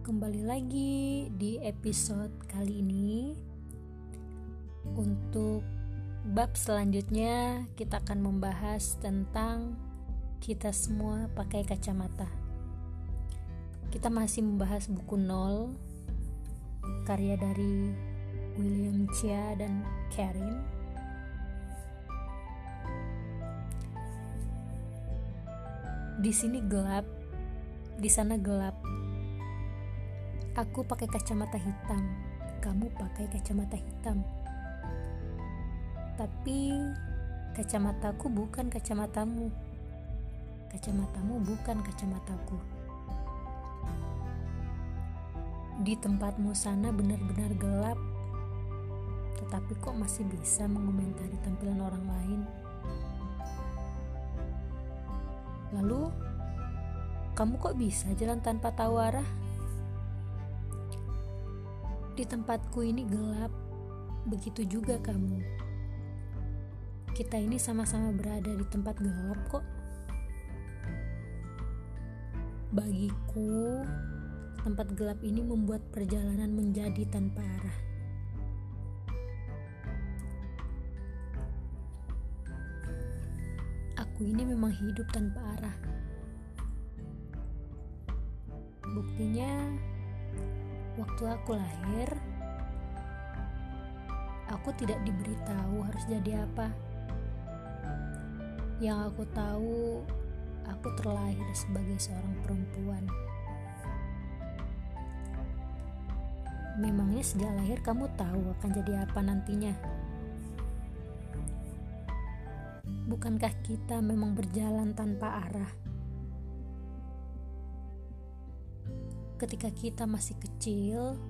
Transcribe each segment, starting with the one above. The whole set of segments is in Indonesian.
Kembali lagi di episode kali ini. Untuk bab selanjutnya, kita akan membahas tentang kita semua pakai kacamata. Kita masih membahas buku Nol, karya dari William Chia dan Karin. Di sini gelap, di sana gelap Aku pakai kacamata hitam, kamu pakai kacamata hitam. Tapi kacamataku bukan kacamatamu. Kacamatamu bukan kacamataku. Di tempatmu sana benar-benar gelap, tetapi kok masih bisa mengomentari tampilan orang lain. Lalu, kamu kok bisa jalan tanpa tahu? Di tempatku ini gelap, begitu juga kamu. Kita ini sama-sama berada di tempat gelap kok. Bagiku, tempat gelap ini membuat perjalanan menjadi tanpa arah. Aku ini memang hidup tanpa arah. Buktinya, Waktu aku lahir, aku tidak diberitahu harus jadi apa. Yang aku tahu, aku terlahir sebagai seorang perempuan. Memangnya sejak lahir kamu tahu akan jadi apa nantinya? Bukankah kita memang berjalan tanpa arah? ketika kita masih kecil,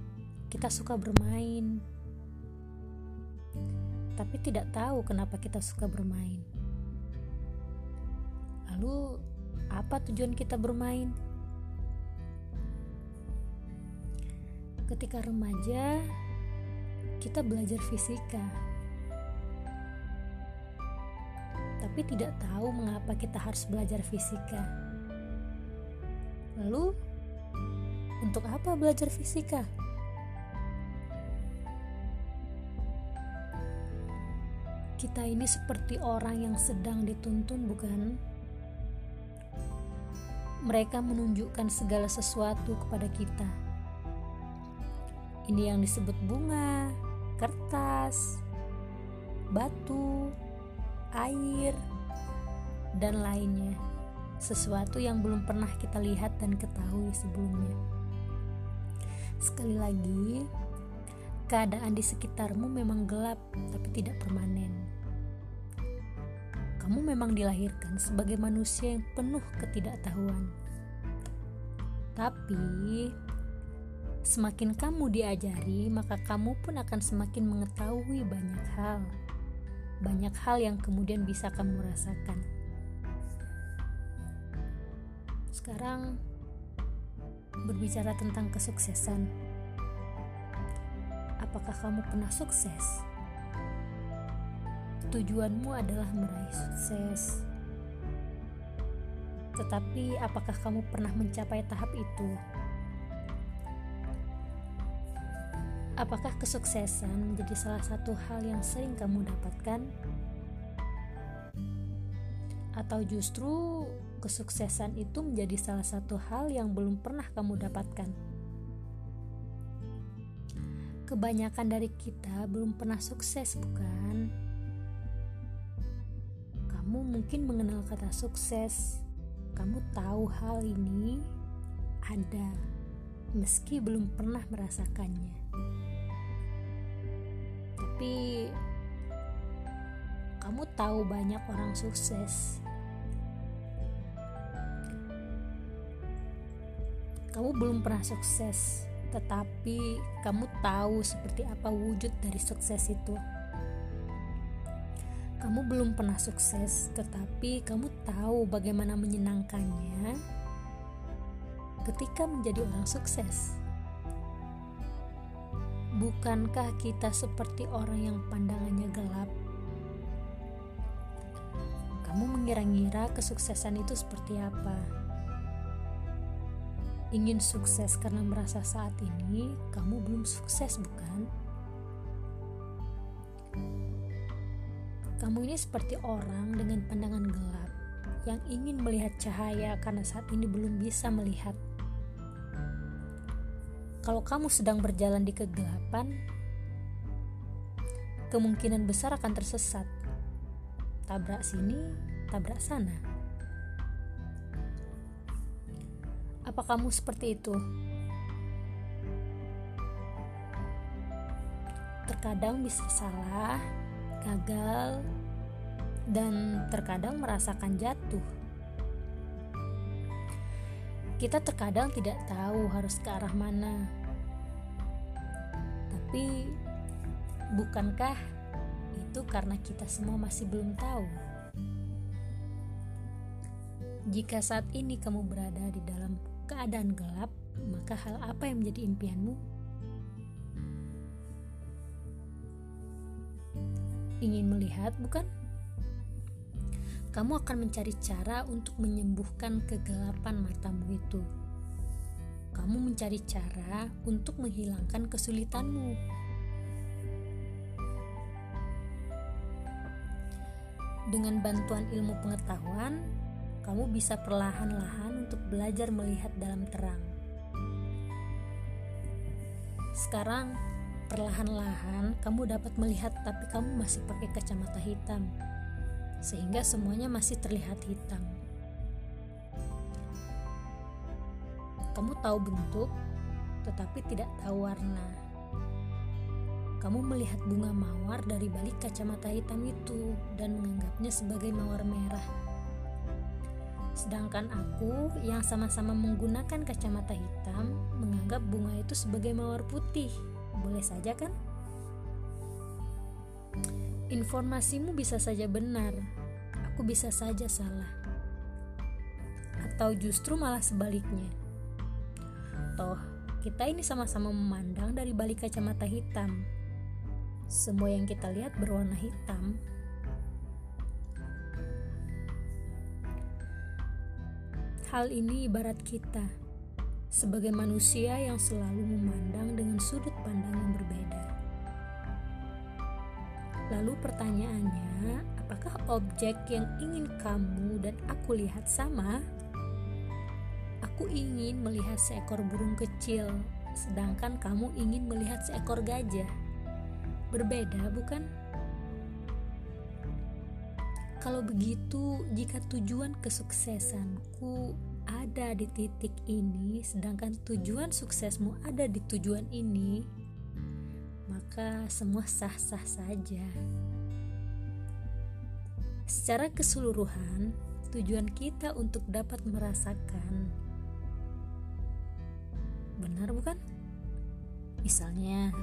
kita suka bermain, tapi tidak tahu kenapa kita suka bermain. Lalu, apa tujuan kita bermain? Ketika remaja, kita belajar fisika, tapi tidak tahu mengapa kita harus belajar fisika. Lalu, untuk apa belajar fisika? Kita ini seperti orang yang sedang dituntun, bukan? Mereka menunjukkan segala sesuatu kepada kita. Ini yang disebut bunga, kertas, batu, air, dan lainnya. Sesuatu yang belum pernah kita lihat dan ketahui sebelumnya. Sekali lagi, keadaan di sekitarmu memang gelap, tapi tidak permanen. Kamu memang dilahirkan sebagai manusia yang penuh ketidaktahuan, tapi semakin kamu diajari, maka kamu pun akan semakin mengetahui banyak hal. Banyak hal yang kemudian bisa kamu rasakan. Sekarang, berbicara tentang kesuksesan. Apakah kamu pernah sukses? Tujuanmu adalah meraih sukses. Tetapi apakah kamu pernah mencapai tahap itu? Apakah kesuksesan menjadi salah satu hal yang sering kamu dapatkan? Atau justru kesuksesan itu menjadi salah satu hal yang belum pernah kamu dapatkan. Kebanyakan dari kita belum pernah sukses, bukan? Kamu mungkin mengenal kata sukses. Kamu tahu hal ini ada, meski belum pernah merasakannya. Tapi kamu tahu banyak orang sukses Kamu belum pernah sukses, tetapi kamu tahu seperti apa wujud dari sukses itu. Kamu belum pernah sukses, tetapi kamu tahu bagaimana menyenangkannya ketika menjadi orang sukses. Bukankah kita seperti orang yang pandangannya gelap? Kamu mengira-ngira kesuksesan itu seperti apa. Ingin sukses karena merasa saat ini kamu belum sukses, bukan? Kamu ini seperti orang dengan pandangan gelap yang ingin melihat cahaya karena saat ini belum bisa melihat. Kalau kamu sedang berjalan di kegelapan, kemungkinan besar akan tersesat. Tabrak sini, tabrak sana. Apa kamu seperti itu? Terkadang bisa salah, gagal, dan terkadang merasakan jatuh. Kita terkadang tidak tahu harus ke arah mana. Tapi bukankah itu karena kita semua masih belum tahu? Jika saat ini kamu berada di dalam keadaan gelap, maka hal apa yang menjadi impianmu? Ingin melihat, bukan? Kamu akan mencari cara untuk menyembuhkan kegelapan matamu itu. Kamu mencari cara untuk menghilangkan kesulitanmu. Dengan bantuan ilmu pengetahuan, kamu bisa perlahan-lahan untuk belajar melihat dalam terang. Sekarang, perlahan-lahan kamu dapat melihat, tapi kamu masih pakai kacamata hitam sehingga semuanya masih terlihat hitam. Kamu tahu bentuk, tetapi tidak tahu warna. Kamu melihat bunga mawar dari balik kacamata hitam itu dan menganggapnya sebagai mawar merah. Sedangkan aku yang sama-sama menggunakan kacamata hitam menganggap bunga itu sebagai mawar putih. Boleh saja kan? Informasimu bisa saja benar, aku bisa saja salah. Atau justru malah sebaliknya. Toh, kita ini sama-sama memandang dari balik kacamata hitam. Semua yang kita lihat berwarna hitam. Hal ini ibarat kita sebagai manusia yang selalu memandang dengan sudut pandang yang berbeda. Lalu pertanyaannya, apakah objek yang ingin kamu dan aku lihat sama? Aku ingin melihat seekor burung kecil, sedangkan kamu ingin melihat seekor gajah. Berbeda, bukan? Kalau begitu, jika tujuan kesuksesanku ada di titik ini, sedangkan tujuan suksesmu ada di tujuan ini, maka semua sah-sah saja. Secara keseluruhan, tujuan kita untuk dapat merasakan benar bukan? Misalnya,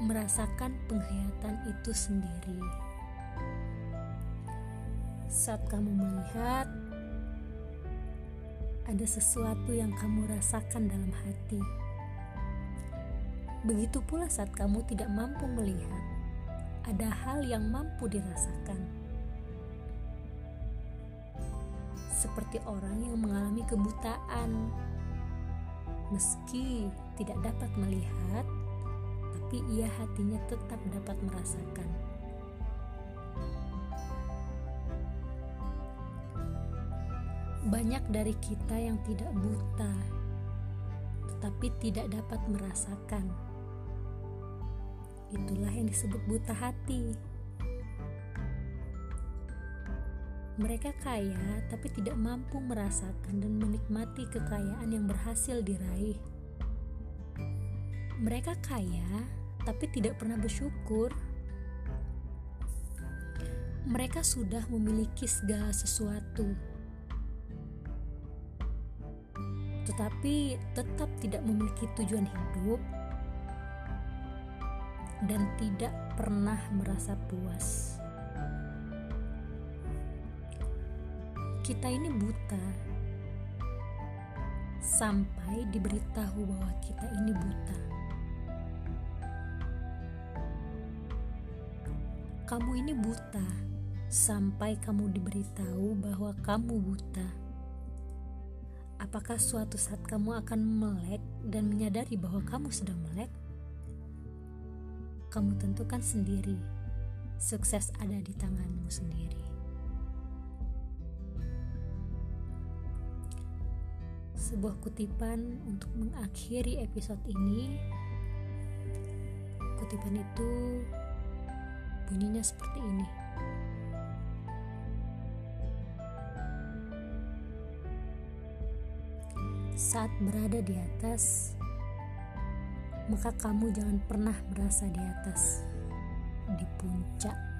merasakan penghayatan itu sendiri. Saat kamu melihat, ada sesuatu yang kamu rasakan dalam hati Begitu pula saat kamu tidak mampu melihat, ada hal yang mampu dirasakan. Seperti orang yang mengalami kebutaan, meski tidak dapat melihat, tapi ia hatinya tetap dapat merasakan. Banyak dari kita yang tidak buta, tetapi tidak dapat merasakan Itulah yang disebut buta hati. Mereka kaya tapi tidak mampu merasakan dan menikmati kekayaan yang berhasil diraih. Mereka kaya tapi tidak pernah bersyukur. Mereka sudah memiliki segala sesuatu, tetapi tetap tidak memiliki tujuan hidup dan tidak pernah merasa puas. Kita ini buta sampai diberitahu bahwa kita ini buta. Kamu ini buta sampai kamu diberitahu bahwa kamu buta. Apakah suatu saat kamu akan melek dan menyadari bahwa kamu sedang melek? Kamu tentukan sendiri, sukses ada di tanganmu sendiri. Sebuah kutipan untuk mengakhiri episode ini. Kutipan itu bunyinya seperti ini. Saat berada di atas, maka kamu jangan pernah merasa di atas, di puncak.